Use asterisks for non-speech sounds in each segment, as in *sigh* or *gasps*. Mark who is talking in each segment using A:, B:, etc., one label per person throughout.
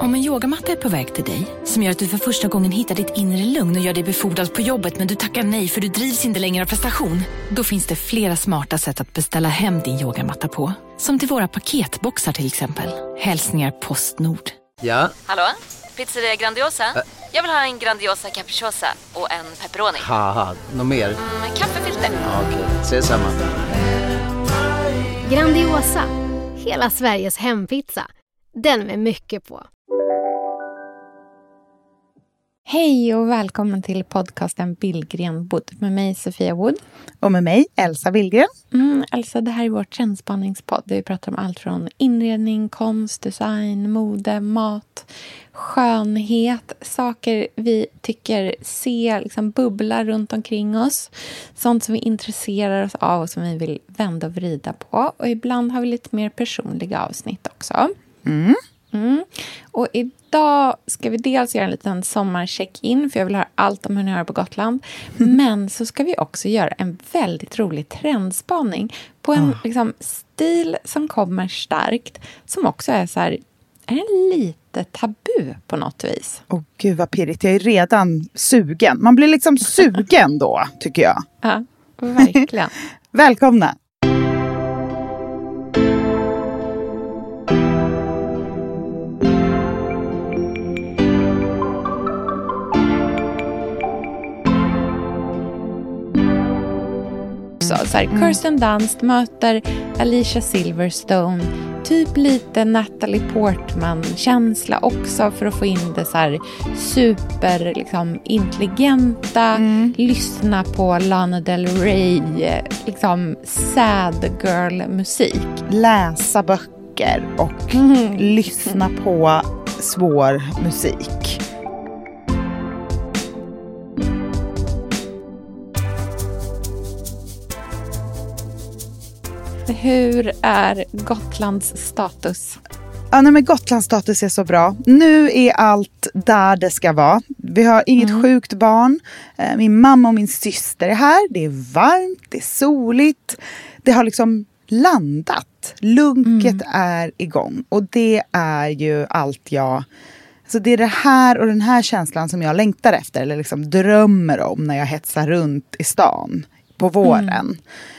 A: Om en yogamatta är på väg till dig, som gör att du för första gången hittar ditt inre lugn och gör dig befordrad på jobbet men du tackar nej för du drivs inte längre av prestation. Då finns det flera smarta sätt att beställa hem din yogamatta på. Som till våra paketboxar till exempel. Hälsningar Postnord.
B: Ja,
C: Hallå? Pizzeria Grandiosa? Jag vill ha en Grandiosa capriciosa och en pepperoni.
B: haha, något mer?
C: Med kaffefilter.
B: Ja, Okej, ses samma.
D: Grandiosa, hela Sveriges hempizza. Den med mycket på.
E: Hej och välkommen till podcasten Billgren Wood med mig Sofia Wood.
F: Och med mig, Elsa Billgren.
E: Mm, Elsa, det här är vår trendspaningspodd där vi pratar om allt från inredning, konst, design, mode, mat, skönhet, saker vi tycker ser liksom bubbla runt omkring oss. Sånt som vi intresserar oss av och som vi vill vända och vrida på. Och ibland har vi lite mer personliga avsnitt också. Mm. Och idag ska vi dels göra en liten sommarcheck-in, för jag vill höra allt om hur ni har på Gotland. Men så ska vi också göra en väldigt rolig trendspaning på en liksom, stil som kommer starkt, som också är så här, är den lite tabu på något vis?
F: Åh gud vad pirrigt, jag är redan sugen. Man blir liksom sugen då, tycker jag. *laughs*
E: Ja, verkligen. *laughs*
F: Välkomna!
E: Så, här, Kirsten Dunst möter Alicia Silverstone. Typ lite Natalie Portman-känsla också för att få in det så här super liksom, intelligenta. Lyssna på Lana Del Rey, liksom sad girl-musik.
F: Läsa böcker och lyssna på svår musik.
E: Hur är Gotlands status?
F: Ja, nej, men Gotlands status är så bra. Nu är allt där det ska vara. Vi har inget sjukt barn. Eh, Min mamma och min syster är här. Det är varmt, det är soligt. Det har liksom landat. Lunket är igång. Och det är ju allt jag... Så det är det här och den här känslan som jag längtar efter eller liksom drömmer om när jag hetsar runt i stan på våren.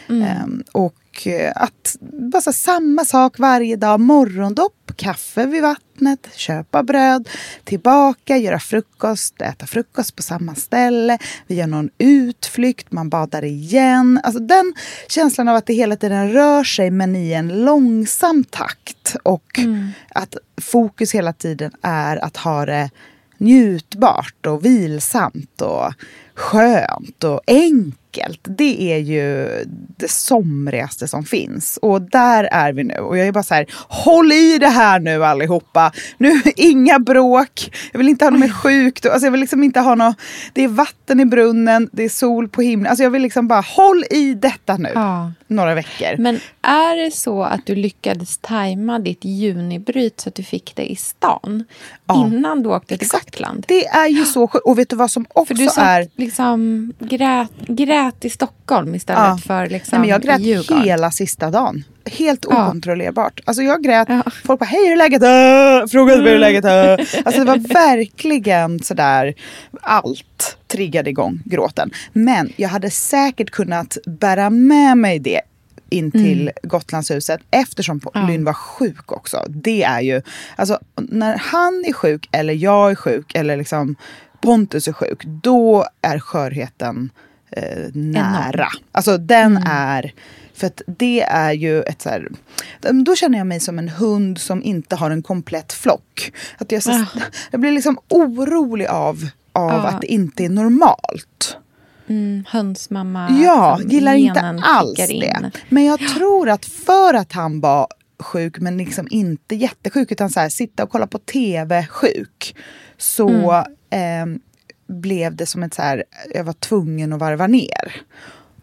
F: Ehm, och eh, att bara så, samma sak varje dag. Morgondopp, kaffe vid vattnet, köpa bröd, tillbaka, göra frukost, äta frukost på samma ställe. Vi gör någon utflykt, man badar igen. Alltså den känslan av att det hela tiden rör sig men i en långsam takt. Och att fokus hela tiden är att ha det njutbart och vilsamt och skönt och enkelt. Det är ju det somrigaste som finns. Och där är vi nu. Och jag är bara så här, håll i det här nu allihopa. Nu, *laughs* inga bråk. Jag vill inte ha något mer sjukt. Alltså jag vill liksom inte ha något, det är vatten i brunnen, det är sol på himlen. Alltså jag vill liksom bara, håll i detta nu.
E: Ja.
F: Några veckor.
E: Men är det så att du lyckades tajma ditt junibryt så att du fick det i stan
F: Ja.
E: innan du åkte till
F: Exakt.
E: Gotland?
F: Det är ju så sjukt. Och vet du vad som också
E: För du satt
F: är...
E: liksom grät, grät i Stockholm istället
F: Ja.
E: för liksom
F: Nej, men jag grät
E: i Djurgården.
F: hela sista dagen. Helt
E: Ja.
F: okontrollerbart. Alltså jag grät.
E: Ja.
F: Folk bara, hej hur är läget? Äh, Frågade hur är läget? Äh. *laughs* Alltså det var verkligen sådär, allt triggade igång gråten. Men jag hade säkert kunnat bära med mig det in till Gotlandshuset eftersom Lynn var sjuk också. Det är ju, alltså när han är sjuk eller jag är sjuk eller liksom Pontus är sjuk, då är skörheten eh, nära. Alltså den är, för att det är ju ett så här, då känner jag mig som en hund som inte har en komplett flock. Att jag, så, *laughs* jag blir liksom orolig av, av
E: Ja.
F: att det inte är normalt.
E: Mm, hönsmamma.
F: Ja, gillar inte alls det. Men jag tror att för att han var sjuk, men liksom inte jättesjuk, utan så här, sitta och kolla på tv sjuk, så
E: Mm.
F: eh, blev det som ett så här, jag var tvungen att varva ner.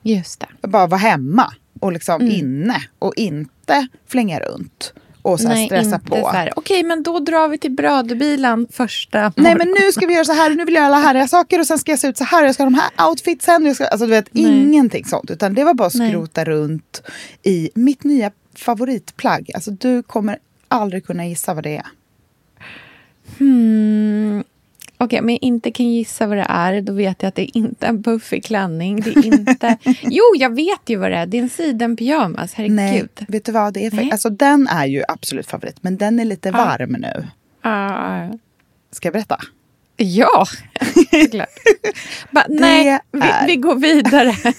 E: Just det.
F: Bara vara hemma och liksom
E: Mm.
F: inne och inte flänga runt och så
E: Nej,
F: stressa
E: inte
F: på.
E: Okej, men då drar vi till brödbilen första
F: Nej men
E: morgonen."
F: nu ska vi göra så här, nu vill jag göra alla härliga saker och sen ska jag se ut så här, jag ska ha de här outfitsen. Jag ska, alltså du vet,
E: Nej.
F: ingenting sånt. Utan det var bara att
E: Nej.
F: skrota runt i mitt nya favoritplagg. Alltså du kommer aldrig kunna gissa vad det är.
E: Hmm. Okej, men jag inte kan gissa vad det är, då vet jag att det är inte en puffig klänning. Det är inte... *laughs* jo, jag vet ju vad det är. Det är en sidenpyjamas. Herregud.
F: Nej, vet du vad det är för?
E: Nej.
F: Alltså den är ju absolut favorit, men den är lite varm nu.
E: Ah,
F: Ska jag berätta?
E: ja, *laughs* såklart. Ba, nej, vi,
F: är-
E: vi går vidare. *laughs*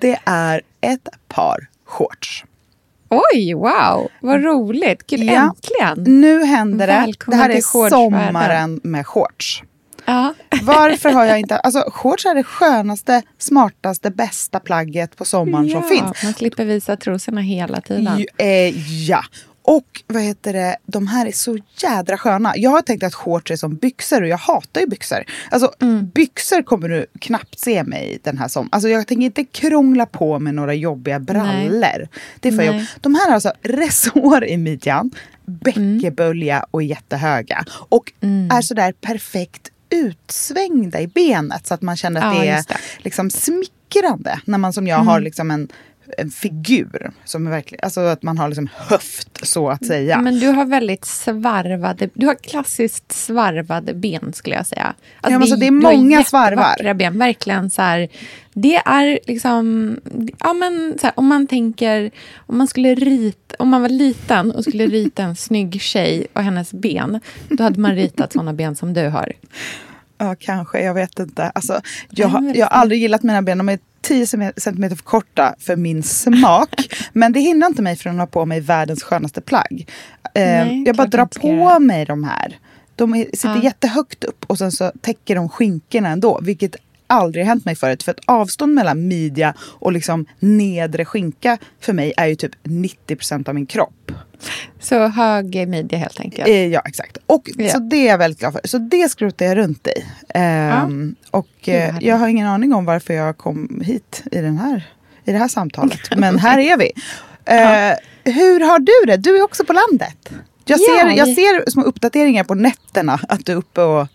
F: Det är ett par shorts.
E: Oj, wow. Vad roligt. Gud,
F: Ja.
E: äntligen.
F: Nu händer det.
E: Välkommen
F: det här är sommaren med shorts.
E: Ja.
F: Varför har jag inte... *laughs* Alltså shorts är det skönaste, smartaste, bästa plagget på sommaren som finns.
E: Man slipper visa trosorna hela tiden.
F: Eh, ja. Och vad heter det, de här är så jädra sköna. Jag har tänkt att shorts är som byxor och jag hatar ju byxor. Alltså
E: Mm.
F: byxor kommer du knappt se mig i den här sommaren. Alltså jag tänker inte krångla på med några jobbiga brallor. Det är för jobb. De här har alltså resår i midjan, bäckebölja och jättehöga. Och
E: Mm.
F: är sådär perfekt utsvängda i benet så att man känner att
E: Ja,
F: det är
E: det.
F: liksom smickrande när man som jag har liksom en, en figur. Som är verkligen, alltså att man har liksom höft så att säga.
E: Men du har väldigt svarvade, du har klassiskt svarvade ben skulle jag säga. Alltså,
F: Ja, men så det är många svarvar.
E: ben, verkligen så här. Det är liksom, ja men här, om man tänker, om man skulle rita, om man var liten och skulle rita en snygg tjej och hennes ben, då hade man ritat sådana ben som du har.
F: Ja, kanske. Jag vet inte. Alltså, jag, har, jag har aldrig gillat mina ben. De är 10 centimeter för korta för min smak. *laughs* men det hindrar inte mig från att ha på mig världens skönaste plagg. Eh,
E: Nej,
F: jag bara drar på
E: göra
F: mig de här. De är, sitter
E: Ja.
F: jättehögt upp och sen så täcker de skinkorna ändå. Vilket aldrig hänt mig förut. För ett avstånd mellan midja och liksom nedre skinka för mig är ju typ 90% av min kropp.
E: Så hög midja helt enkelt.
F: Eh, ja, exakt. Och,
E: Ja.
F: Så det är jag väldigt glad för. Så det skrotar jag runt i. Ehm, Och
E: Gud, vad
F: eh, jag har ingen aning om varför jag kom hit i, den här, i det här samtalet. Men här är vi. *laughs* Eh, Hur har du det? Du är också på landet. Jag
E: Ja,
F: ser, jag ser små uppdateringar på nätterna att du är uppe och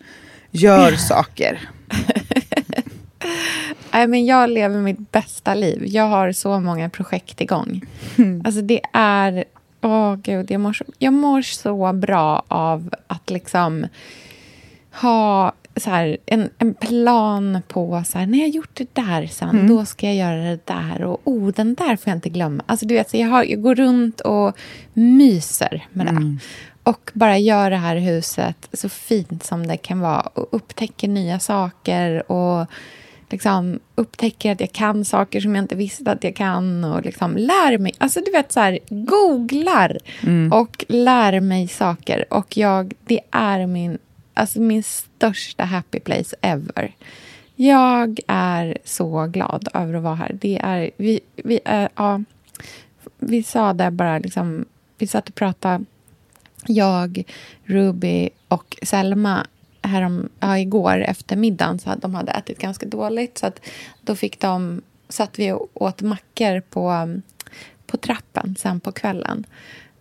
F: gör saker. *laughs*
E: Nej, men jag lever mitt bästa liv. Jag har så många projekt igång.
F: Mm.
E: Alltså det är... Åh gud, jag mår, så, jag mår så bra av att liksom ha så här, en, en plan på så här, när jag gjort det där sen,
F: Mm.
E: då ska jag göra det där. Och oh, den där får jag inte glömma. Alltså, du vet, så jag, har, jag går runt och myser med det.
F: Mm.
E: Och bara gör det här huset så fint som det kan vara. Och upptäcker nya saker. Och liksom upptäcker att jag kan saker som jag inte visste att jag kan. Och liksom lär mig. Alltså du vet så här, googlar och lär mig saker. Och jag, det är min, alltså min största happy place ever. Jag är så glad över att vara här. Det är, vi, vi, är, ja, vi sa det bara, liksom, vi satt och pratade, jag, Ruby och Selma härom, ja, igår efter middagen så hade de hade ätit ganska dåligt. Så att då fick de, satt vi och åt mackor på, på trappen sen på kvällen.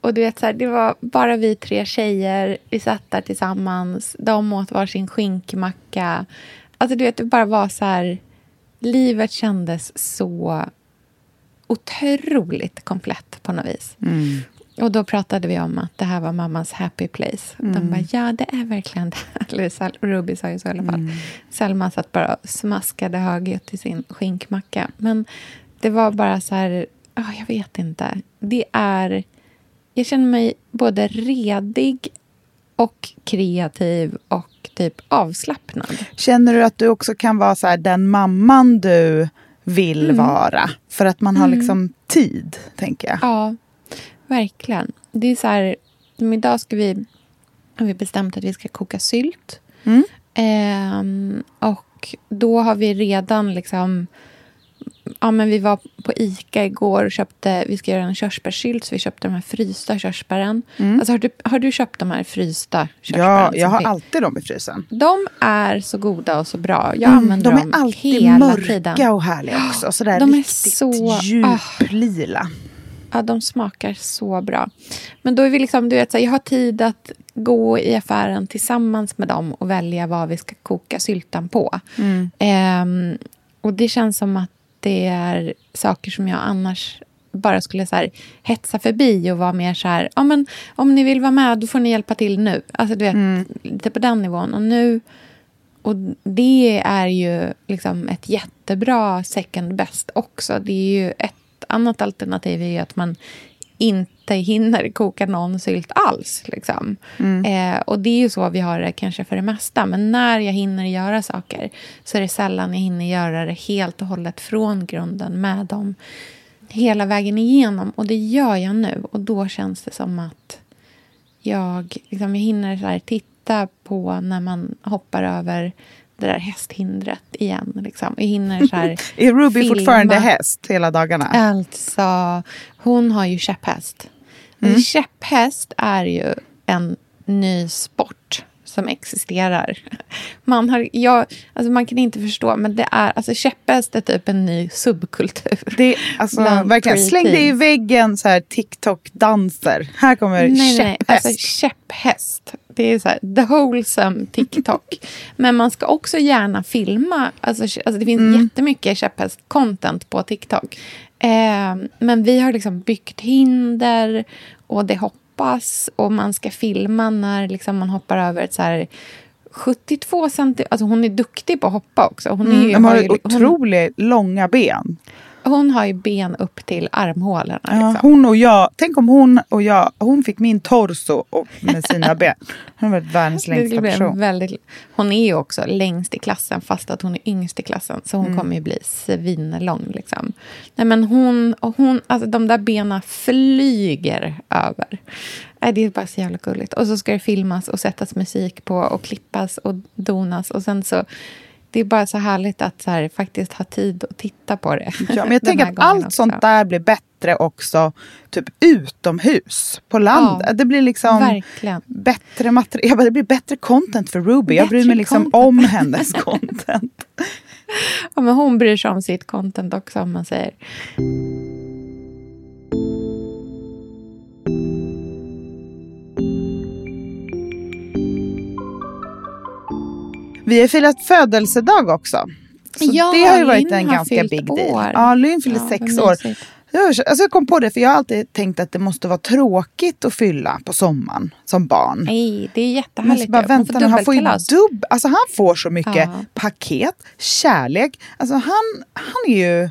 E: Och du vet, så här, det var bara vi tre tjejer. Vi satt där tillsammans. De åt varsin skinkmacka. Alltså, du vet, det bara var så här... Livet kändes så otroligt komplett på något vis. Mm. Och då pratade vi om att det här var mammas happy place. De bara, ja det är verkligen det. *laughs* Eller Ruby sa ju så i alla fall. Selma satt bara och smaskade högljutt i sin skinkmacka. Men det var bara så här, ja, jag vet inte. Det är, jag känner mig både redig och kreativ och typ avslappnad.
F: Känner du att du också kan vara så här, den mamman du vill vara? För att man har liksom tid, tänker jag.
E: Ja, verkligen. Det är så här, idag ska vi, har vi bestämt att vi ska koka sylt.
F: Mm.
E: Ehm, och då har vi redan liksom... Ja, men vi var på Ica igår och köpte... Vi ska göra en körsbärssylt, så vi köpte de här frysta körsbären. Alltså, har, du, har du köpt de här frysta körsbären?
F: Ja, jag har alltid dem i frysen.
E: De är så goda och så bra. Jag
F: Mm,
E: använder
F: de
E: dem
F: är alltid
E: hela
F: mörka
E: tiden.
F: och härliga också. Sådär
E: De är
F: riktigt
E: så- ah.
F: djuplila.
E: Ja, de smakar så bra. Men då är vi liksom, du vet, så här, jag har tid att gå i affären tillsammans med dem och välja vad vi ska koka syltan på. Ehm, och det känns som att det är saker som jag annars bara skulle så här, hetsa förbi och vara mer så här, ja men om ni vill vara med då får ni hjälpa till nu. Alltså du vet,
F: Mm.
E: lite på den nivån. Och nu, och det är ju liksom ett jättebra second best också. Det är ju ett annat alternativ är ju att man inte hinner koka någon sylt alls. Liksom. Eh, och det är ju så vi har det kanske för det mesta. Men när jag hinner göra saker så är det sällan jag hinner göra det helt och hållet från grunden med dem hela vägen igenom. Och det gör jag nu. Och då känns det som att jag, liksom, jag hinner så titta på när man hoppar över det där hästhindret igen. Liksom. Jag hinner så här *laughs*
F: Är Ruby
E: filma.
F: fortfarande häst hela dagarna?
E: Alltså, hon har ju käpphäst. Alltså, Käpphäst är ju en ny sport som existerar. *laughs* Man, har, jag, alltså man kan inte förstå, men det är, alltså käpphäst är typ en ny subkultur.
F: Det, alltså, verkligen, släng dig i väggen så här TikTok-danser. Här kommer
E: Nej, nej,
F: käpphäst.
E: alltså käpphäst. Det är så här, the wholesome TikTok. *laughs* Men man ska också gärna filma. Alltså, alltså det finns
F: Mm.
E: jättemycket käpphäst-content på TikTok. Eh, men vi har liksom byggt hinder och det hoppas. Och man ska filma när liksom man hoppar över ett så här 72 centimeter. Alltså hon är duktig på att hoppa också. Hon, är
F: Mm,
E: ju,
F: de har
E: har ju, hon,
F: otroligt långa ben.
E: Hon har ju ben upp till armhålorna.
F: Ja,
E: Liksom.
F: hon och jag, tänk om hon och jag, hon fick min torso och med sina ben. Hon har varit världens längsta person.
E: väldigt, hon är ju också längst i klassen fast att hon är yngst i klassen. Så hon
F: Mm.
E: kommer ju bli svinlång. Liksom. Nej, men hon, och hon, alltså de där benen flyger över. Nej, det är bara så jävla gulligt. Och så ska det filmas och sättas musik på och klippas och donas. Och sen så, det är bara så härligt att så här, faktiskt ha tid att titta på det.
F: Ja, men jag *laughs* tänker att allt
E: också.
F: sånt där blir bättre också typ utomhus på landet.
E: Ja,
F: det blir liksom
E: Verkligen.
F: bättre material. Det blir bättre content för Ruby. jag bryr
E: Bättre
F: mig liksom
E: content.
F: om hennes content. *laughs*
E: Ja, men hon bryr sig om sitt content också om man säger.
F: Vi har firat födelsedag också. Så
E: Ja,
F: det har ju varit
E: Lynn
F: en ganska big deal.
E: år.
F: Ja, Lynn fyllde
E: Ja,
F: sex år. Jag, alltså jag kom på det, för jag har alltid tänkt att det måste vara tråkigt att fylla på sommaren som barn.
E: Nej, det är
F: Men
E: jättehärligt.
F: bara,
E: ju.
F: vänta
E: får
F: han får ju dubb, alltså han får så mycket
E: Ja.
F: paket, kärlek. Alltså han, han är ju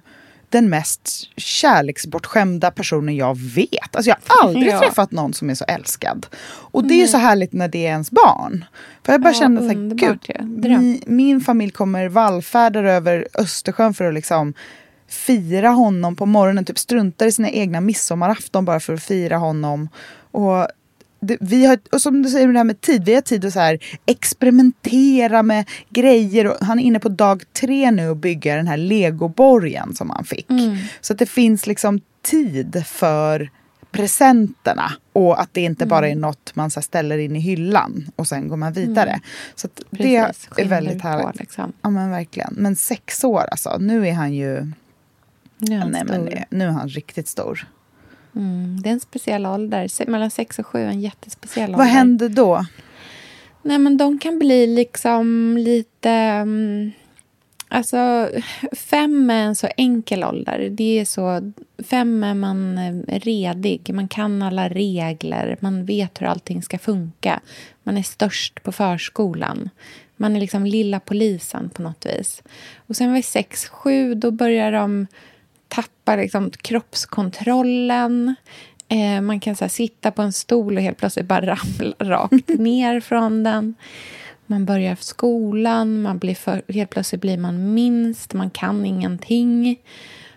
F: den mest kärleksbortskämda personen jag vet. Alltså jag har aldrig
E: Ja.
F: träffat någon som är så älskad. Och det är ju så härligt när det är ens barn. För jag bara
E: Ja,
F: kände så här,
E: underbart
F: gud,
E: ju. Dröm.
F: mi, min familj kommer vallfärdar över Östersjön för att liksom fira honom på morgonen. Typ struntar i sina egna midsommarafton bara för att fira honom. Och det, vi har, och som du säger det här med tid, vi har tid att så här experimentera med grejer. Och han är inne på dag tre nu och bygga den här legoborgen som han fick. Så att det finns liksom tid för presenterna och att det inte bara är något man så ställer in i hyllan och sen går man vidare. Så att det
E: Precis,
F: är väldigt
E: på,
F: härligt.
E: Liksom.
F: Ja men verkligen. Men sex år alltså, nu är han ju...
E: Nu är han
F: nej, men, nu är han riktigt stor.
E: Mm, det är en speciell ålder. Mellan sex och sju är en jättespeciell
F: Vad
E: ålder.
F: händer då?
E: Nej, men de kan bli liksom lite... mm, Alltså, fem är en så enkel ålder. Det är så, fem är man eh, redig, man kan alla regler, man vet hur allting ska funka. Man är störst på förskolan. Man är liksom lilla polisen på något vis. Och sen vid sex, sju, då börjar de tappa liksom kroppskontrollen. Eh, man kan så här, sitta på en stol och helt plötsligt bara *laughs* ramla rakt *laughs* ner från den. Man börjar skolan, man blir för, helt plötsligt blir man minst, man kan ingenting.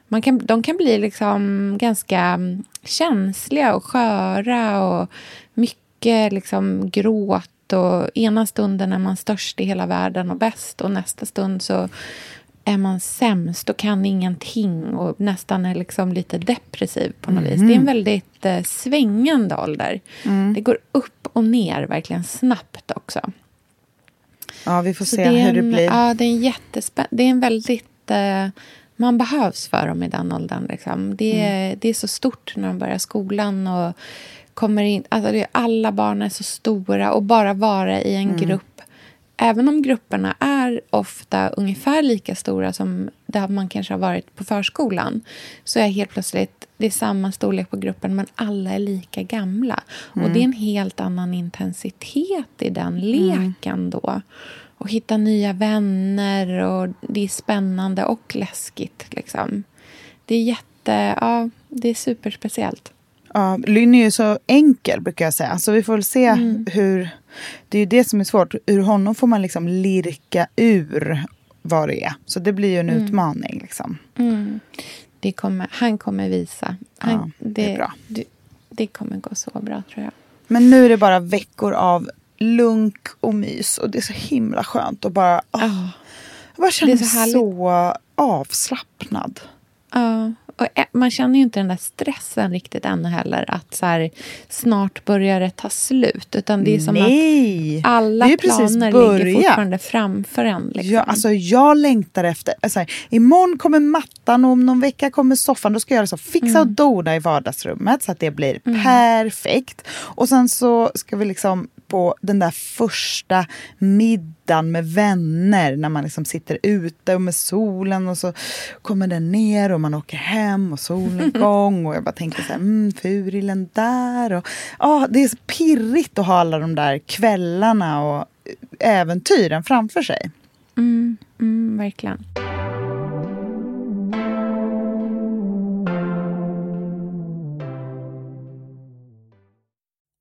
E: Man kan, de kan bli liksom ganska känsliga och sköra och mycket liksom gråt. Och ena stunden är man störst i hela världen och bäst och nästa stund så är man sämst och kan ingenting och nästan är liksom lite depressiv på något vis. Det är en väldigt eh, svängande ålder. Det går upp och ner verkligen snabbt också.
F: Ja, vi får
E: Så
F: se
E: det är
F: hur det
E: en,
F: blir.
E: Ja, det är en jättespä- Det är en väldigt... Eh, man behövs för dem i den åldern. Liksom. Det, är,
F: Mm.
E: det är så stort när de börjar skolan och kommer in... Alltså det, alla barn är så stora och bara vara i en
F: Mm.
E: grupp. Även om grupperna är ofta ungefär lika stora som där man kanske har varit på förskolan så är helt plötsligt det är samma storlek på gruppen, men alla är lika gamla.
F: Mm.
E: Och det är en helt annan intensitet i den
F: Mm.
E: leken då. Och hitta nya vänner och det är spännande och läskigt. Liksom. Det är jätte... Ja, det är superspeciellt.
F: Ja, Lynn är ju så enkel brukar jag säga. Så vi får väl se
E: Mm.
F: hur... Det är ju det som är svårt. Ur honom får man liksom lirka ur vad det är. Så det blir ju en
E: Mm.
F: utmaning. Liksom.
E: Det kommer, han kommer visa. Han,
F: Ja, det är bra.
E: Det, det kommer gå så bra, tror jag.
F: Men nu är det bara veckor av lunk och mys. Och det är så himla skönt att bara...
E: Ja.
F: jag bara känner
E: Det
F: mig
E: så
F: så avslappnad.
E: Ja, och man känner ju inte den där stressen riktigt ännu heller. Att så här, snart börjar det ta slut. Utan det är som
F: Nej!
E: att alla planer ligger
F: börjat.
E: fortfarande framför en. Liksom.
F: Ja, alltså jag längtar efter... Alltså, imorgon kommer mattan och om någon vecka kommer soffan. Då ska jag så. Fixa
E: Mm.
F: och dona i vardagsrummet så att det blir perfekt. Och sen så ska vi liksom på den där första middagen med vänner. När man liksom sitter ute och med solen och så kommer den ner och man åker hem och solnedgång. *laughs* och jag bara tänker så här, mm, furilen där. Och, ah, det är så pirrigt att ha alla de där kvällarna och äventyren framför sig.
E: Mm, mm, verkligen.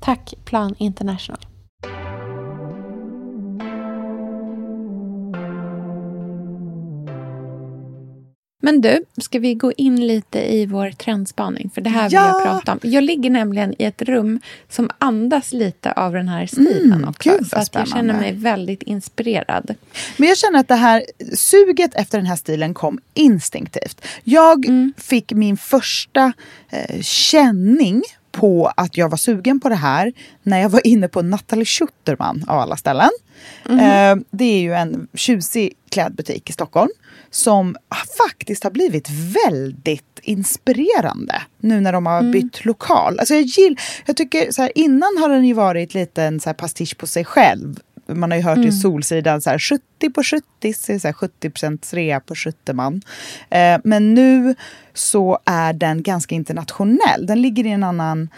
E: Tack Plan International. Men du, ska vi gå in lite i vår trendspaning? För det här vill
F: Ja!
E: jag prata om. Jag ligger nämligen i ett rum som andas lite av den här stilen
F: Mm,
E: också.
F: gud,
E: så att jag känner mig väldigt inspirerad.
F: Men jag känner att det här suget efter den här stilen kom instinktivt. Jag fick min första eh, känning på att jag var sugen på det här när jag var inne på Nathalie Schutterman av alla ställen. Eh, det är ju en tjusig klädbutik i Stockholm som faktiskt har blivit väldigt inspirerande nu när de har bytt lokal. Alltså jag, gill, jag tycker så här, innan har den ju varit lite en så här pastisch på sig själv. Man har ju hört i Solsidan så här, 70 på 70, så så här 70% rea på Skytteman. Eh, men nu så är den ganska internationell. Den ligger i en annan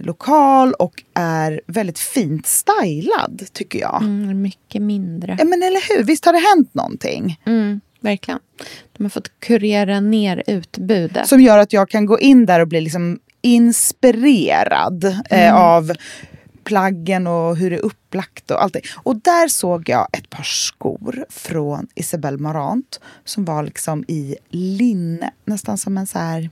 F: lokal och är väldigt fint stylad tycker jag.
E: Mm, mycket mindre.
F: Ja, men eller hur, visst har det hänt någonting?
E: Mm, verkligen. De har fått kurera ner utbudet.
F: Som gör att jag kan gå in där och bli liksom inspirerad eh, av plaggen och hur det är upplagt och allting. Och där såg jag ett par skor från Isabelle Marant som var liksom i linne, nästan som en så här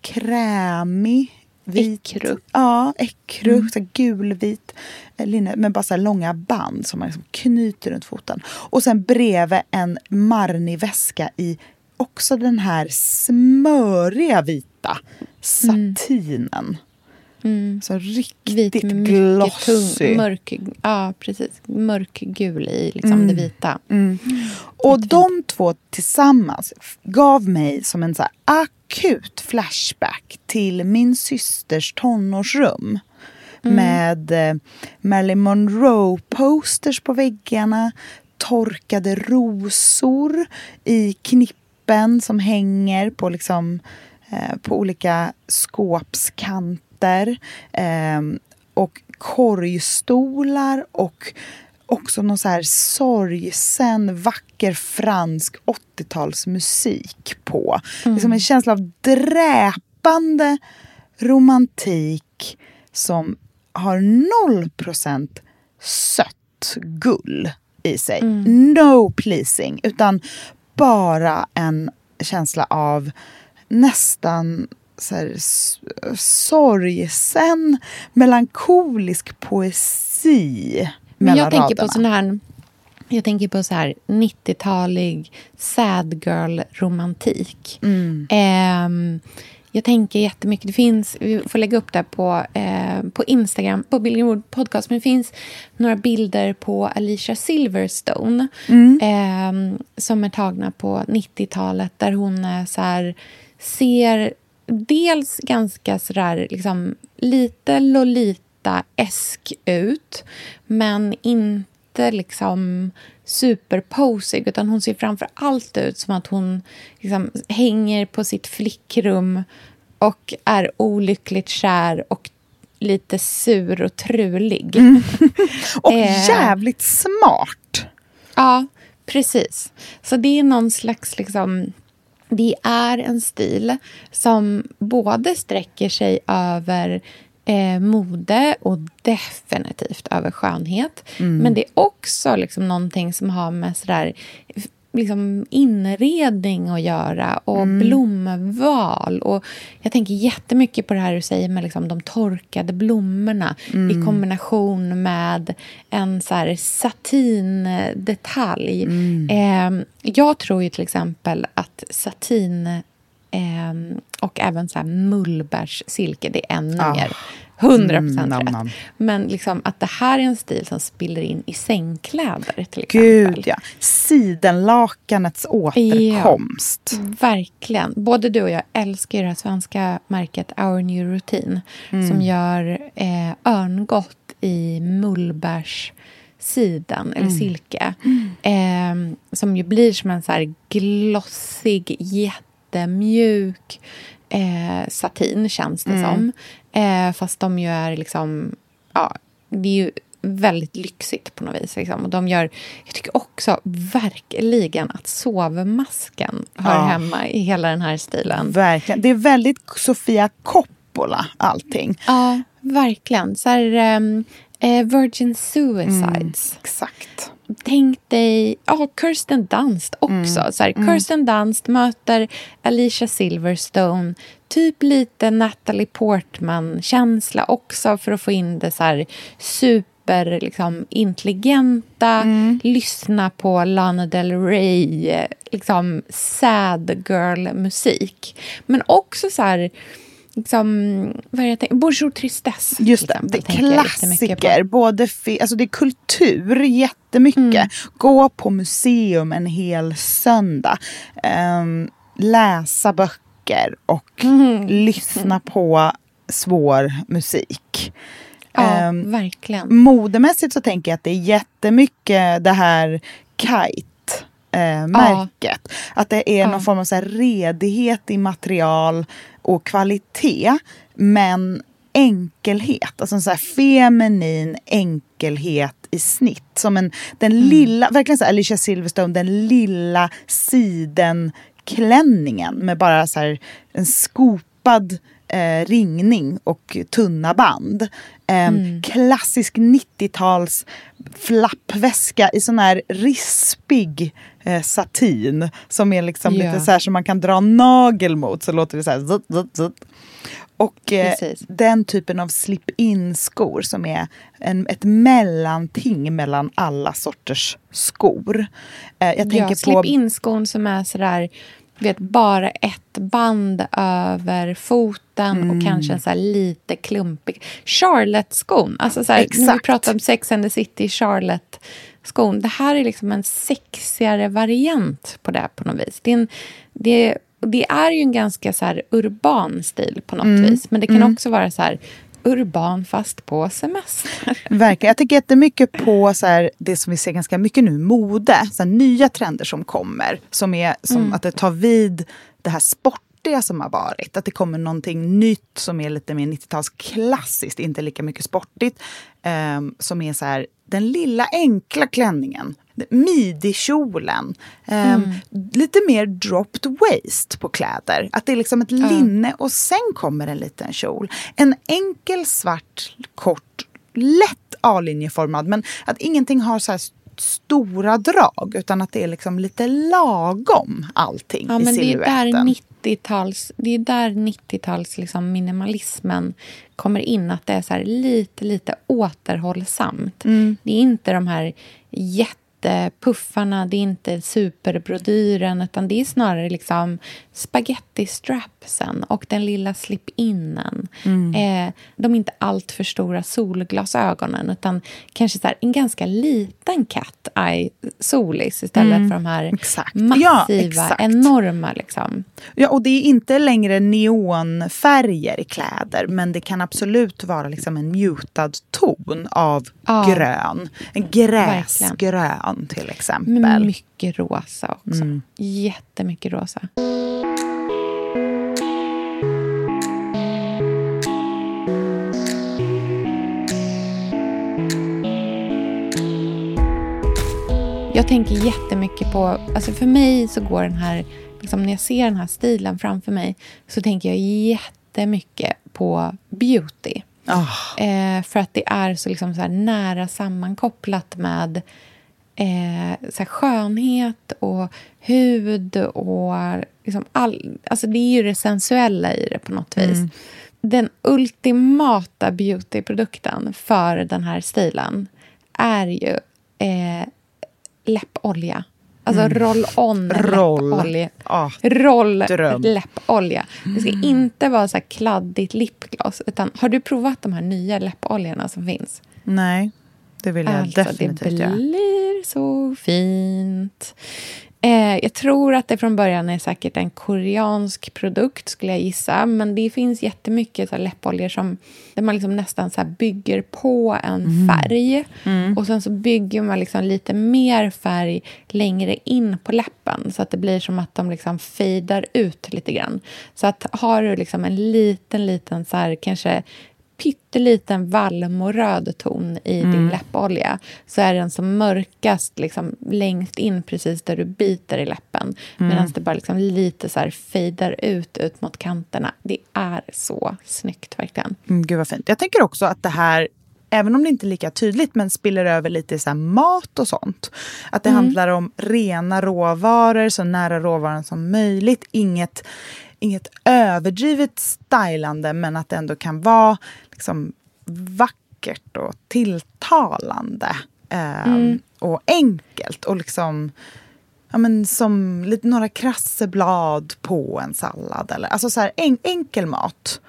F: krämig vit.
E: Ekru.
F: Ja, ekru, så här gulvit eh, linne med bara så långa band som man liksom knyter runt foten. Och sen bredvid en Marni-väska i också den här smöriga vita satinen.
E: Mm.
F: Så riktigt
E: Vit med
F: glossy.
E: mörk, ja, precis, mörkgul i liksom
F: Mm.
E: det vita.
F: Och de två tillsammans gav mig som en så akut flashback till min systers tonårsrum. Med eh, Marilyn Monroe-posters på väggarna, torkade rosor i knippen som hänger på, liksom, eh, på olika skåpskanter. Eh, och korgstolar och också någon så här sorgsen, vacker fransk 80-talsmusik på. Liksom en känsla av dräpande romantik som har noll procent sött gull i sig. No pleasing, utan bara en känsla av nästan så här, sorgsen, melankolisk poesi
E: Men jag tänker
F: raderna.
E: på sån här... Jag tänker på så här 90-talig sad girl-romantik.
F: Mm.
E: Ehm, jag tänker jättemycket. Det finns, vi får lägga upp det på, eh, på Instagram, på Billgren Wood podcast. Men det finns några bilder på Alicia Silverstone
F: Mm.
E: ehm, som är tagna på 90-talet där hon är så här, ser dels ganska sådär liksom, lite Lolita-esk ut men inte liksom superposig utan hon ser framför allt ut som att hon liksom hänger på sitt flickrum och är olyckligt kär och lite sur och trulig. *laughs*
F: Och
E: Eh.
F: jävligt smart.
E: Ja, precis. Så det är någon slags... liksom Det är en stil som både sträcker sig över eh, mode och definitivt över skönhet. Men det är också liksom någonting som har med sådär, liksom inredning att göra och blomval. Och jag tänker jättemycket på det här du säger med liksom de torkade blommorna i kombination med en så här satindetalj. Eh, jag tror ju till exempel att satin eh, och även så här mullbärssilke, det är ännu
F: Ah.
E: mer. 100 procent
F: Mm,
E: rätt.
F: nam.
E: Men liksom att det här är en stil som spiller in i sängkläder till exempel.
F: Gud ja. Sidenlakanets återkomst.
E: Verkligen. Både du och jag älskar det svenska märket Our New Routine som gör eh, örngott i mullbärssiden, eller silke. Eh, som ju blir som en så här glossig, jättemjuk eh, satin, känns det som. Eh, fast de ju är liksom... Ja, det är ju väldigt lyxigt på något vis. Liksom. Och de gör, jag tycker också verkligen att sovmasken hör
F: Ja.
E: hemma i hela den här stilen.
F: Verkligen. Det är väldigt Sofia Coppola allting.
E: Ja, verkligen. Så här, ehm, eh, Virgin Suicides.
F: Exakt.
E: Tänk dig... Ja, Kirsten Dunst också. Så här, Kirsten Dunst möter Alicia Silverstone. Typ lite Natalie Portman-känsla också för att få in det så här super liksom, intelligenta. Lyssna på Lana Del Rey. eh, Liksom sad girl-musik. Men också så här... Liksom, vad är det? Bonjour Tristesse.
F: Just det, det är klassiker. Både alltså det är kultur jättemycket.
E: Mm.
F: Gå på museum en hel söndag. Ehm, läsa böcker och *laughs*
E: Mm.
F: lyssna på svår musik.
E: Ja,
F: Ehm,
E: verkligen.
F: modemässigt så tänker jag att det är jättemycket det här kite-märket. Att det är någon
E: Ja.
F: form av så redighet i material och kvalitet. Men enkelhet, alltså en så feminin enkelhet i snitt. Som en, den
E: Mm.
F: lilla, verkligen så här Alicia Silverstone, den lilla sidenklänningen med bara så här en skopad eh, ringning och tunna band. Eh, Klassisk 90-tals flappväska i sån här rispig eh, satin. Som är liksom
E: Ja.
F: lite så här som man kan dra nagel mot så låter det så här zutt, zutt, zutt. Och eh, den typen av slip-in skor som är en, ett mellanting mellan alla sorters skor. Eh, jag tänker
E: ja,
F: på...
E: Slip in-skon som är sådär, vet, bara ett band över foten
F: Mm.
E: och kanske en så här lite klumpig. Charlotte-skon. Alltså så här, när vi pratar om Sex and the City, Charlotte-skon. Det här är liksom en sexigare variant på det på något vis. Det är, en, det, det är ju en ganska så urban stil på något
F: Mm.
E: vis. Men det kan också vara så här urban fast på semester. *laughs*
F: Verkligen. Jag tänker jättemycket på så här, det som vi ser ganska mycket nu, mode. Så här, nya trender som kommer. Som är som att det tar vid det här sportiga som har varit. Att det kommer någonting nytt som är lite mer 90-tals klassiskt, inte lika mycket sportigt. ehm, som är så här den lilla enkla klänningen midikjolen. Um, Lite mer dropped waist på kläder. Att det är liksom ett linne och sen kommer en liten kjol. En enkel svart, kort, lätt A-linjeformad. Men att ingenting har så här stora drag utan att det är liksom lite lagom allting
E: Ja,
F: i
E: men det är 90-tals, det är där 90-tals liksom minimalismen kommer in. Att det är så här lite, lite återhållsamt.
F: Mm.
E: Det är inte de här jättepuffarna, det är inte superbrodyren utan det är snarare liksom spaghetti-strapsen och den lilla slip-innen.
F: Mm.
E: Eh, de är inte allt för stora solglasögonen utan kanske så här, en ganska liten cat eye solis istället för de här
F: Mm. Exakt. Ja,
E: massiva,
F: exakt.
E: enorma. Liksom.
F: Ja, och det är inte längre neonfärger i kläder men det kan absolut vara liksom en mutad ton av
E: Ja.
F: grön. En gräsgrön till exempel.
E: Mycket rosa också.
F: Mm.
E: Jättemycket rosa. Jag tänker jättemycket på... Alltså för mig så går den här... Liksom när jag ser den här stilen framför mig så tänker jag jättemycket på beauty.
F: Ah,
E: Eh, för att det är så, liksom så här nära sammankopplat med eh, så skönhet och hud och liksom all, alltså det är ju det sensuella i det på något vis. Den ultimata beautyprodukten för den här stilen är ju eh, läppolja. Alltså roll-on
F: Roll.
E: läppolja.
F: Ah,
E: Roll
F: dröm.
E: läppolja. Det ska inte vara så kladdigt lipgloss. Utan har du provat de här nya läppoljorna som finns?
F: nej, det vill jag
E: Alltså, det
F: definitivt göra.
E: blir så fint. Eh, jag tror att det från början är säkert en koreansk produkt, skulle jag gissa. Men det finns jättemycket så här läppoljor som, där man liksom nästan så bygger på en
F: Mm.
E: färg. Och sen så bygger man liksom lite mer färg längre in på läppen. Så att det blir som att de liksom fejdar ut lite grann. Så att har du liksom en liten, liten så här, kanske pytteliten vallmoröd ton i
F: Mm.
E: din läppolja så är den som mörkast liksom längst in precis där du biter i läppen.
F: Mm.
E: Medan det bara liksom lite så här fejdar ut ut mot kanterna. Det är så snyggt, verkligen.
F: Mm, gud vad fint. Jag tänker också att det här, även om det inte är lika tydligt, men spiller över lite i så mat och sånt. Att det handlar om rena råvaror, så nära råvaran som möjligt. Inget, inget överdrivet stylande, men att det ändå kan vara liksom vackert och tilltalande. Ehm, Och enkelt och liksom Ja, men som lite, några krasseblad på en sallad. Eller, alltså så här, en, enkel mat.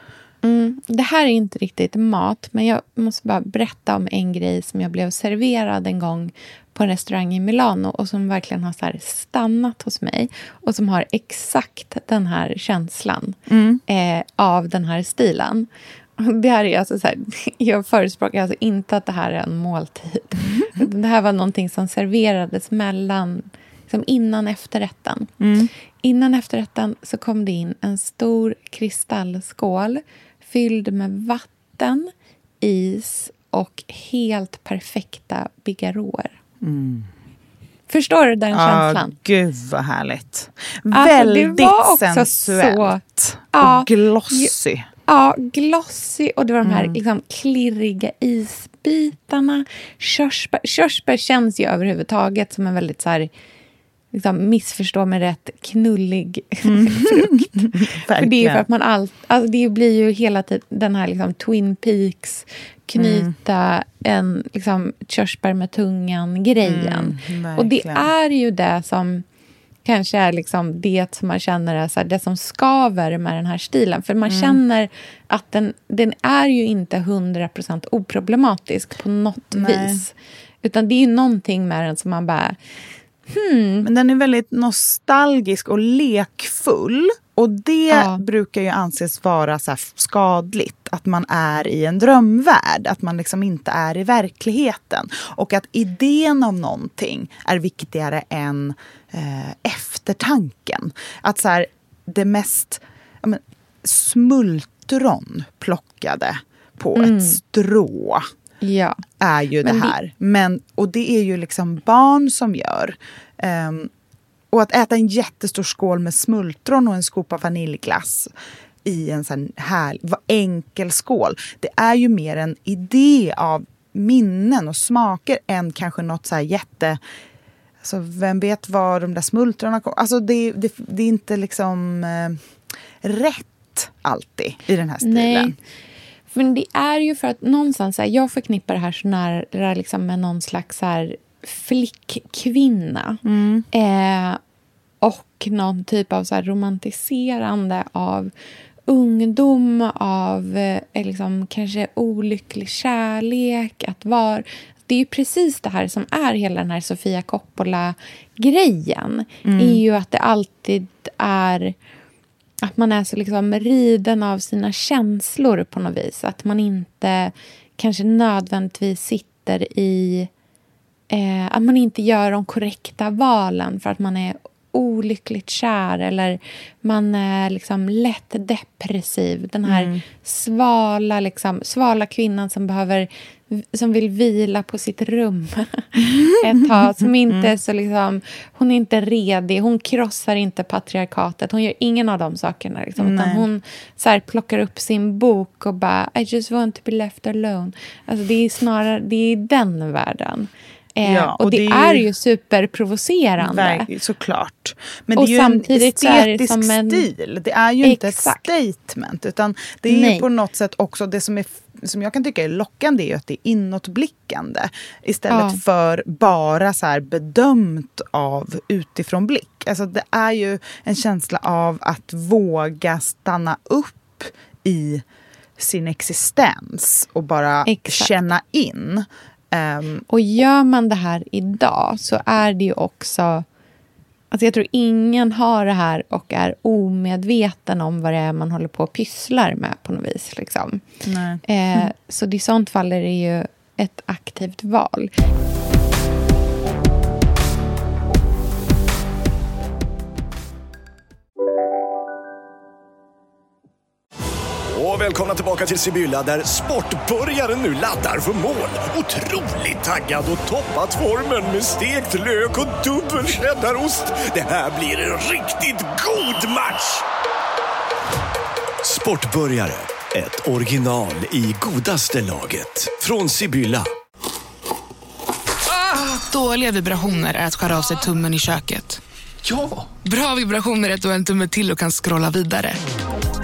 E: Mm. Det här är inte riktigt mat, men jag måste bara berätta om en grej som jag blev serverad en gång på en restaurang i Milano och som verkligen har så stannat hos mig och som har exakt den här känslan eh, av den här stilen. Det här är alltså så här, *laughs* jag förespråkar alltså inte att det här är en måltid. Utan Det här var någonting som serverades mellan, liksom innan efterrätten. Innan efterrätten så kom det in en stor kristallskål fylld med vatten, is och helt perfekta bigarråer. Förstår du den känslan?
F: Ah, gud vad härligt.
E: Alltså,
F: Väldigt sensuellt.
E: Ja,
F: och glossy.
E: Ja, glossy och det var de
F: Mm.
E: här liksom, klirriga isbitarna. Körsbär, körsbär känns ju överhuvudtaget som en väldigt så här, liksom, missförstå mig rätt, knullig *laughs* frukt. *laughs* För det är ju för att man allt, alltså det blir ju hela tiden den här liksom, Twin Peaks, knyta en liksom, körsbär med tungan-grejen.
F: Mm,
E: och det är ju det som kanske är liksom det som man känner är så här, det som skaver med den här stilen. För man känner att den, den är ju inte 100% oproblematisk på något
F: Nej.
E: vis. Utan det är ju någonting med den som man bara...
F: Men den är väldigt nostalgisk och lekfull. Och det
E: Ja.
F: brukar ju anses vara så skadligt. Att man är i en drömvärld. Att man liksom inte är i verkligheten. Och att idén om någonting är viktigare än eh, eftertanken. Att så här, det mest ja, men, smultron plockade på ett strå
E: Ja.
F: är ju
E: Men
F: det här. Men, och det är ju liksom barn som gör. Ehm, och att äta en jättestor skål med smultron och en skopa vaniljglass i en sån här enkel skål. Det är ju mer en idé av minnen och smaker än kanske något så här jätte... Alltså vem vet var de där smultronen kom... Alltså det, det, det är inte liksom eh, rätt alltid i den här stilen.
E: Nej. Men det är ju för att någonstans, här, jag förknippar det här så nära liksom med någon slags så här, flickkvinna. Eh, och någon typ av så här, romantiserande av ungdom, av eh, liksom, kanske olycklig kärlek. Att vara... Det är ju precis det här som är hela den här Sofia Coppola-grejen. är ju att det alltid är att man är så liksom riden av sina känslor på något vis. Att man inte kanske nödvändigtvis sitter i... Eh, att man inte gör de korrekta valen för att man är olyckligt kär eller man är liksom lätt depressiv. Den här svala, liksom, svala kvinnan som behöver som vill vila på sitt rum *laughs* ett tag. Som inte är så liksom, hon är inte redig, hon krossar inte patriarkatet. Hon gör ingen av de sakerna. Liksom, utan hon så här, plockar upp sin bok och bara I just want to be left alone. Alltså, det är snarare det är den världen. Eh,
F: Ja,
E: och,
F: och
E: det,
F: det
E: är ju
F: ju-
E: superprovocerande.
F: Verk- Såklart. Men
E: Och
F: det är ju en
E: samtidigt det
F: estetisk
E: som en-
F: stil. Det är ju inte
E: Exakt.
F: ett statement. Utan det är
E: Nej.
F: ju på något sätt också det som, är, som jag kan tycka är lockande är att det är inåtblickande. Istället
E: Ja.
F: för bara så här bedömt av utifrån blick. Alltså det är ju en känsla av att våga stanna upp i sin existens och bara
E: Exakt.
F: känna in. Ehm,
E: Och gör man det här idag så är det ju också... Alltså jag tror ingen har det här och är omedveten om vad det är man håller på och pysslar med på något vis. Liksom. Eh, så i sånt fall är det ju ett aktivt val.
G: Och välkomna tillbaka till Sibylla där sportbörjaren nu laddar för mål. Otroligt taggad och toppat formen med stekt lök och dubbel cheddarost. Det här blir en riktigt god match! Sportbörjare, ett original i godaste laget. Från Sibylla.
H: Dåliga vibrationer är att skära av sig tummen i köket.
G: Ja!
H: Bra vibrationer är att du har en tumme till och kan scrolla vidare.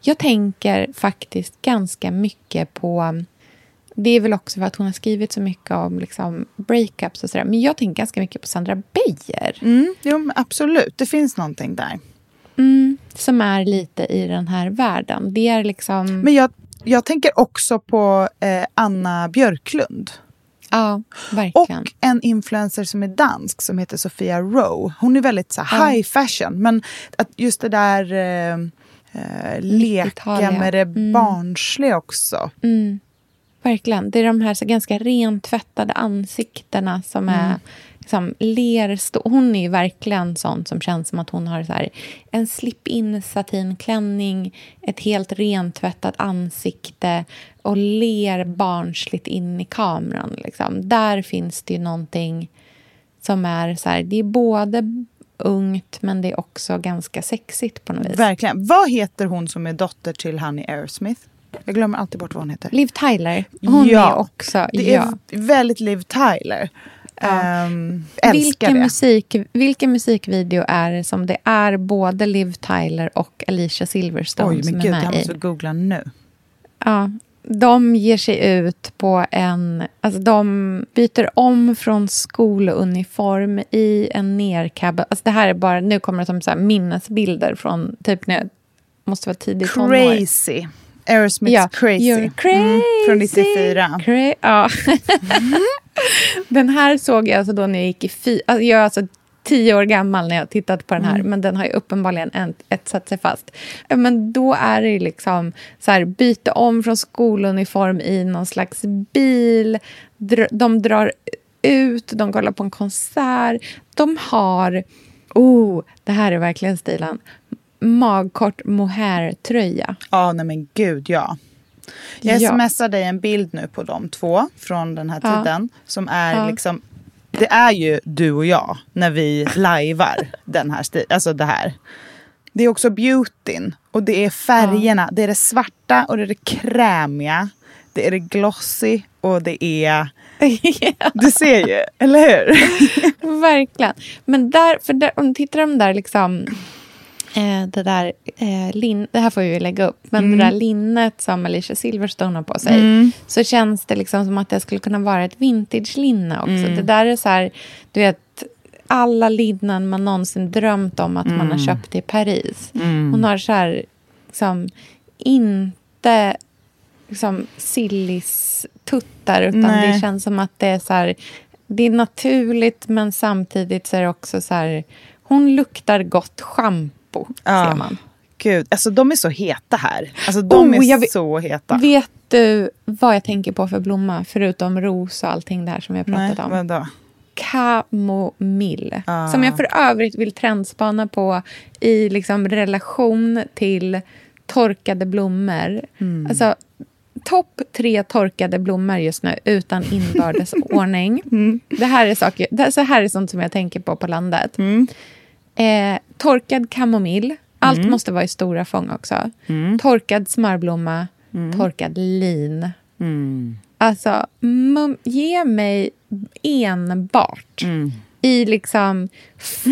E: Jag tänker faktiskt ganska mycket på... Det är väl också för att hon har skrivit så mycket om liksom breakups och sådär. Men jag tänker ganska mycket på Sandra Beijer.
F: Mm, jo, absolut, det finns någonting där.
E: Mm, som är lite i den här världen. Det är liksom...
F: Men jag, jag tänker också på eh, Anna Björklund.
E: ja,
F: Och
E: verkligen.
F: en influencer som är dansk som heter Sofia Rowe. Hon är väldigt så high fashion. Men att just det där eh, eh, leka med det
E: Mm.
F: barnsliga också.
E: Mm, verkligen. Det är de här så ganska rentvättade ansiktena som är liksom, ler... Hon är ju verkligen sån som känns som att hon har så här, en slip-in satinklänning, ett helt rentvättat ansikte och ler barnsligt in i kameran. Liksom. Där finns det ju någonting som är så här... Det är både ungt, men det är också ganska sexigt på något vis.
F: Verkligen. Vad heter hon som är dotter till Honey Aerosmith? Jag glömmer alltid bort vad hon heter.
E: Liv Tyler, hon
F: Ja,
E: är också...
F: Det
E: ja.
F: är väldigt Liv Tyler. Ehm, älskar
E: vilken,
F: det.
E: musik, vilken musikvideo är det som det är både Liv Tyler och Alicia Silverstone
F: Oj,
E: som
F: men
E: är
F: gud,
E: med
F: jag
E: i?
F: måste googla nu.
E: Ja, de ger sig ut på en... Alltså de byter om från skoluniform i en nerkabbad... Alltså det här är bara... Nu kommer det som så minnesbilder från typ när jag måste vara tidigt tonår.
F: Crazy. Aerosmiths
E: Ja,
F: Crazy.
E: You're crazy.
F: Mm, från 94.
E: Cra- ja. *laughs* den här såg jag alltså då när jag gick i fy... Alltså jag är alltså tio år gammal när jag tittade på den här, men den har ju uppenbarligen en, ett satt sig fast. Ja, Men då är det liksom så här, byta om från skoluniform i någon slags bil. Dr- De drar ut, de kollar på en konsert. De har... Oh, det här är verkligen stilen. Magkort mohair-tröja.
F: Ja, nej men gud ja. Jag
E: Ja.
F: smsar dig en bild nu på de två från den här
E: Ja.
F: tiden. Som är
E: Ja.
F: liksom, det är ju du och jag när vi lajvar den här stilen. Alltså det här. Det är också beautyn och det är färgerna. Det är det svarta och det är det krämiga. Det är det glossy och det är... *laughs* Du ser ju, eller hur? *laughs*
E: Verkligen. Men där, för där, om du tittar de där liksom... Eh, det där eh, lin, det här får vi lägga upp, men det där linnet som Alicia Silverstone har på sig så känns det liksom som att det skulle kunna vara ett vintage-linne också. Det där är så här, du vet, alla linnen man någonsin drömt om att man har köpt i Paris. Hon har så här, liksom, inte liksom sillis-tuttar, utan
F: Nej.
E: det känns som att det är så här, det är naturligt, men samtidigt så är det också så här, hon luktar gott schampo,
F: Ja.
E: ser man.
F: Gud, alltså de är så heta här. Alltså de
E: Oh,
F: är
E: jag vet-
F: så heta.
E: Vet du vad jag tänker på för blomma, förutom ros och allting det här som vi har
F: Nej,
E: pratat om?
F: vadå?
E: Kamomill.
F: Ah.
E: Som jag för övrigt vill trendspana på i liksom relation till torkade blommor.
F: Mm.
E: Alltså, topp tre torkade blommor just nu utan inbördes *laughs* ordning.
F: Mm.
E: Det här är saker, det så här är sånt som jag tänker på på landet.
F: Mm.
E: Eh, torkad kamomill. Allt måste vara i stora fång också. Torkad smörblomma. Torkad lin. Alltså, mum, ge mig enbart i liksom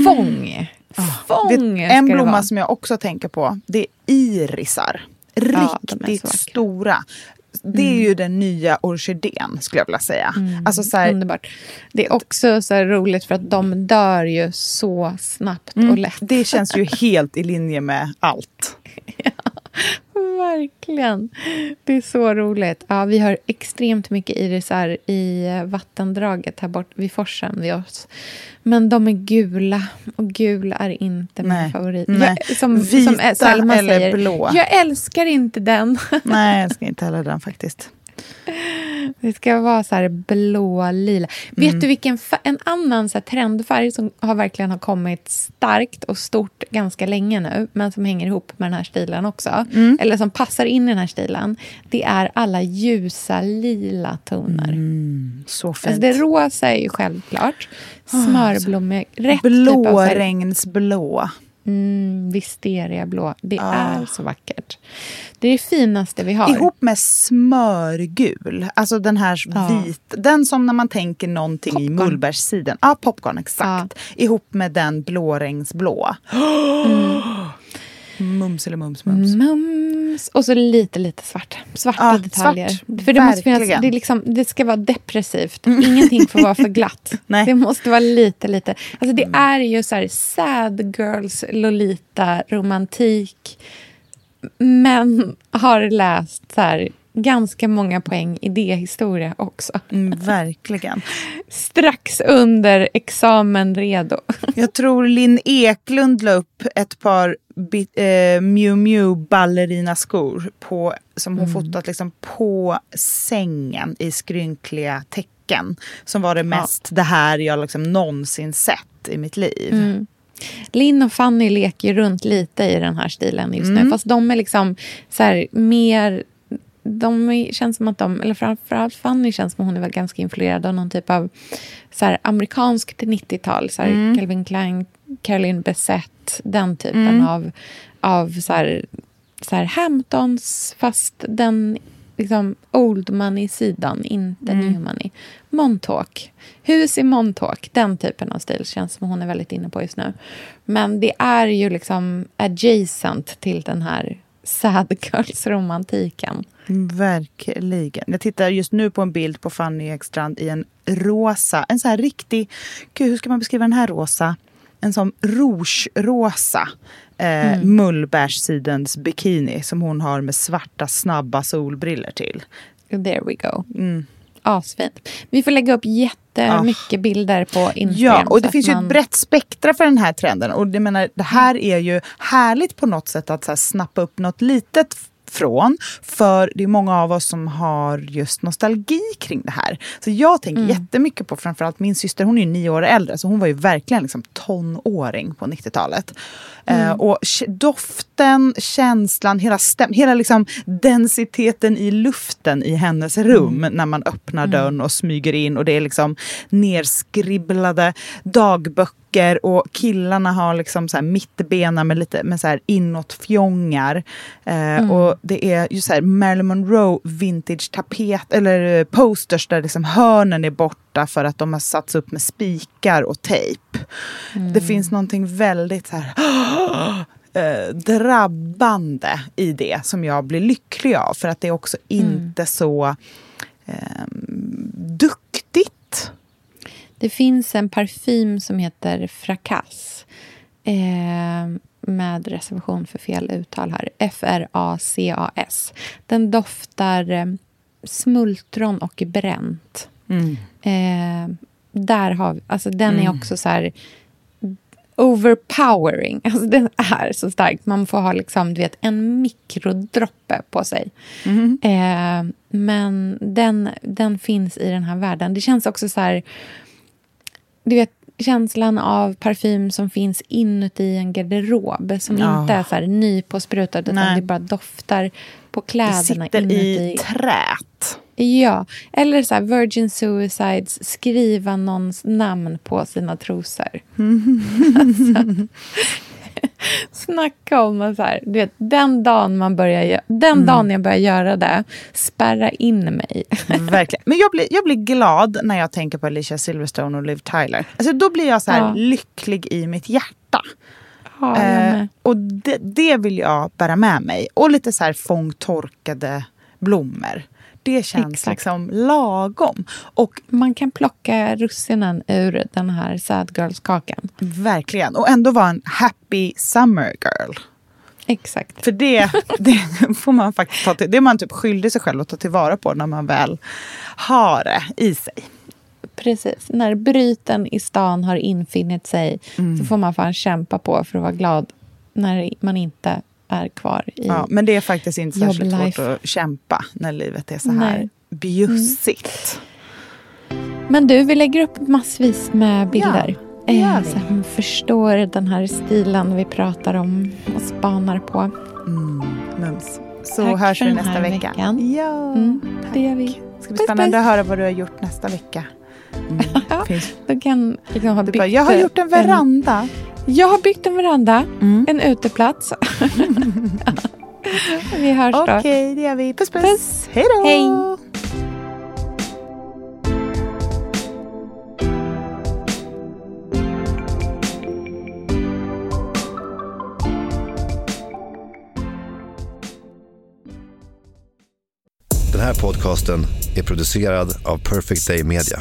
E: fång. Fång
F: Vet, en blomma som jag också tänker på, det är irisar. Riktigt
E: vackra.
F: stora. Det är ju den nya orkidén skulle jag vilja säga. Alltså så här,
E: Underbart. Det är också så roligt för att de dör ju så snabbt och lätt.
F: det känns ju *laughs* helt i linje med allt. *laughs*
E: Verkligen. Det är så roligt. Ja, vi har extremt mycket irisar i eh, vattendraget här bort vid forsen vid oss. Men de är gula och gul är inte min
F: Nej.
E: favorit.
F: Nej.
E: Jag, som,
F: Vita
E: som Selma
F: eller
E: säger,
F: blå.
E: jag älskar inte den. *laughs*
F: Nej, jag ska inte heller den faktiskt.
E: Det ska vara så här blå-lila. Vet du vilken en annan så trendfärg som har verkligen har kommit starkt och stort ganska länge nu, men som hänger ihop med den här stilen också, eller som passar in i den här stilen, det är alla ljusa lila toner.
F: Så fint.
E: Alltså det rosa är ju självklart. Smörblommor, rätt typ av färg. Mm, Wisteria-blå. Det är så vackert. Det är det finaste vi har.
F: Ihop med smörgul. Alltså den här
E: Ja.
F: vit. Den som när man tänker någonting i
E: Popcorn.
F: mullbärssiden. Ja, popcorn exakt. Ihop med den blåregnsblå. Mums eller mums mums.
E: Mums. Och så lite, lite svart. Svarta
F: Ja,
E: detaljer.
F: svart.
E: För det, måste finnas, det, liksom, det ska vara depressivt. Ingenting får vara för glatt. *laughs*
F: Nej.
E: Det måste vara lite, lite. Alltså det är ju så här sad girls, Lolita, romantik. Men har läst så här, ganska många poäng idéhistoria också.
F: Mm, verkligen.
E: Strax under examen redo. *laughs*
F: Jag tror Linn Eklund la upp ett par bit, eh, Miu Miu ballerinaskor på, som hon fotat liksom på sängen i skrynkliga tecken. Som var det mest det här jag liksom någonsin sett i mitt liv.
E: Linn och Fanny leker runt lite i den här stilen just
F: Mm.
E: nu. Fast de är liksom så här mer... De känns som att de, eller framförallt Fanny känns som att hon är väl ganska influerad av någon typ av så här, amerikanskt 90-tal. Så här,
F: Mm.
E: Calvin Klein, Caroline Bessette, den typen
F: Mm.
E: av, av så här, så här Hamptons, fast den liksom old money-sidan, inte
F: Mm.
E: new money. Montauk. Hus i Montauk, den typen av stil känns som hon är väldigt inne på just nu. Men det är ju liksom adjacent till den här sad girls-romantiken.
F: Verkligen. Jag tittar just nu på en bild på Fanny Ekstrand i en rosa, en så här riktig, gud hur ska man beskriva den här rosa? en sån rouge-rosa eh,
E: Mm.
F: mullbärssidens bikini som hon har med svarta snabba solbriller till.
E: There we go.
F: Mm.
E: Asfint. Vi får lägga upp jättemycket bilder på Instagram.
F: Ja, och det finns ju
E: man-
F: ett brett spektra för den här trenden. Och det, menar, det här är ju härligt på något sätt att så här, snappa upp något litet från. För det är många av oss som har just nostalgi kring det här. Så jag tänker
E: Mm.
F: jättemycket på framförallt min syster, hon är ju nio år äldre, så hon var ju verkligen liksom tonåring på 90-talet. Eh,
E: Mm.
F: och k- doften, känslan, hela, stäm- hela liksom densiteten i luften i hennes rum när man öppnar dörren och smyger in och det är liksom nerskribblade dagböcker och killarna har liksom så här mittbena med lite med så här inåtfjongar. Eh, Och det är ju så här Marilyn Monroe vintage tapet eller eh, posters där liksom hörnen är borta för att de har satts upp med spikar och tejp. Det finns någonting väldigt så här *gasps* eh, drabbande i det som jag blir lycklig av. För att det är också inte så eh, duktigt.
E: Det finns en parfym som heter Fracass. Eh, med reservation för fel uttal här. F-R-A-C-A-S. Den doftar eh, smultron och bränt. Eh, där har vi, alltså den är också så här overpowering. *laughs* Alltså den är så stark. Man får ha liksom, du vet, en mikrodroppe på sig. Eh, men den, den finns i den här världen. Det känns också så här... Du vet, känslan av parfym som finns inuti en garderob som
F: Ja.
E: inte är så här nypåsprutad utan
F: Nej.
E: det bara doftar på
F: Det
E: kläderna
F: sitter
E: inuti.
F: i trät.
E: Ja, eller så här Virgin Suicides skriva någons namn på sina trosor. *laughs* alltså, *laughs* snacka om att så här, du vet, den dagen man börjar den dagen jag börjar göra det, spärra in mig. *laughs*
F: Verkligen. Men jag blir, jag blir glad när jag tänker på Alicia Silverstone och Liv Tyler. Alltså, då blir jag så här
E: Ja.
F: lycklig i mitt hjärta.
E: Ja,
F: Eh, och det, det vill jag bära med mig. Och lite så här fångtorkade blommor. Det känns
E: Exakt.
F: liksom lagom. Och
E: Man kan plocka russinen ur den här sad girls-kakan.
F: verkligen. Och ändå vara en happy summer girl.
E: Exakt.
F: För det, *laughs* det får man faktiskt ta till. Det är man typ skyldig sig själv att ta tillvara på när man väl har det i sig.
E: Precis. När bryten i stan har infinnit sig
F: Mm.
E: så får man fan kämpa på för att vara glad när man inte är kvar i...
F: Ja, men det är faktiskt inte särskilt svårt att kämpa när livet är så här
E: Nej.
F: bjussigt.
E: Men du, vi lägger upp massvis med bilder.
F: det gör
E: Eh, så man förstår den här stilen vi pratar om och spanar på.
F: Mm, mums. Så
E: Tack
F: hörs vi nästa vecka.
E: veckan.
F: Ja,
E: Mm, det gör vi.
F: ska bli spännande
E: puss.
F: att höra vad du har gjort nästa vecka. Mm. *laughs*
E: Du kan liksom ha
F: du bara, jag har gjort en veranda.
E: Jag har byggt en veranda,
F: Mm.
E: en uteplats. *laughs* vi hörs då.
F: Okej, det gör vi. Puss, puss.
E: Puss.
F: Hej då.
E: Hej.
I: Den här podcasten är producerad av Perfect Day Media.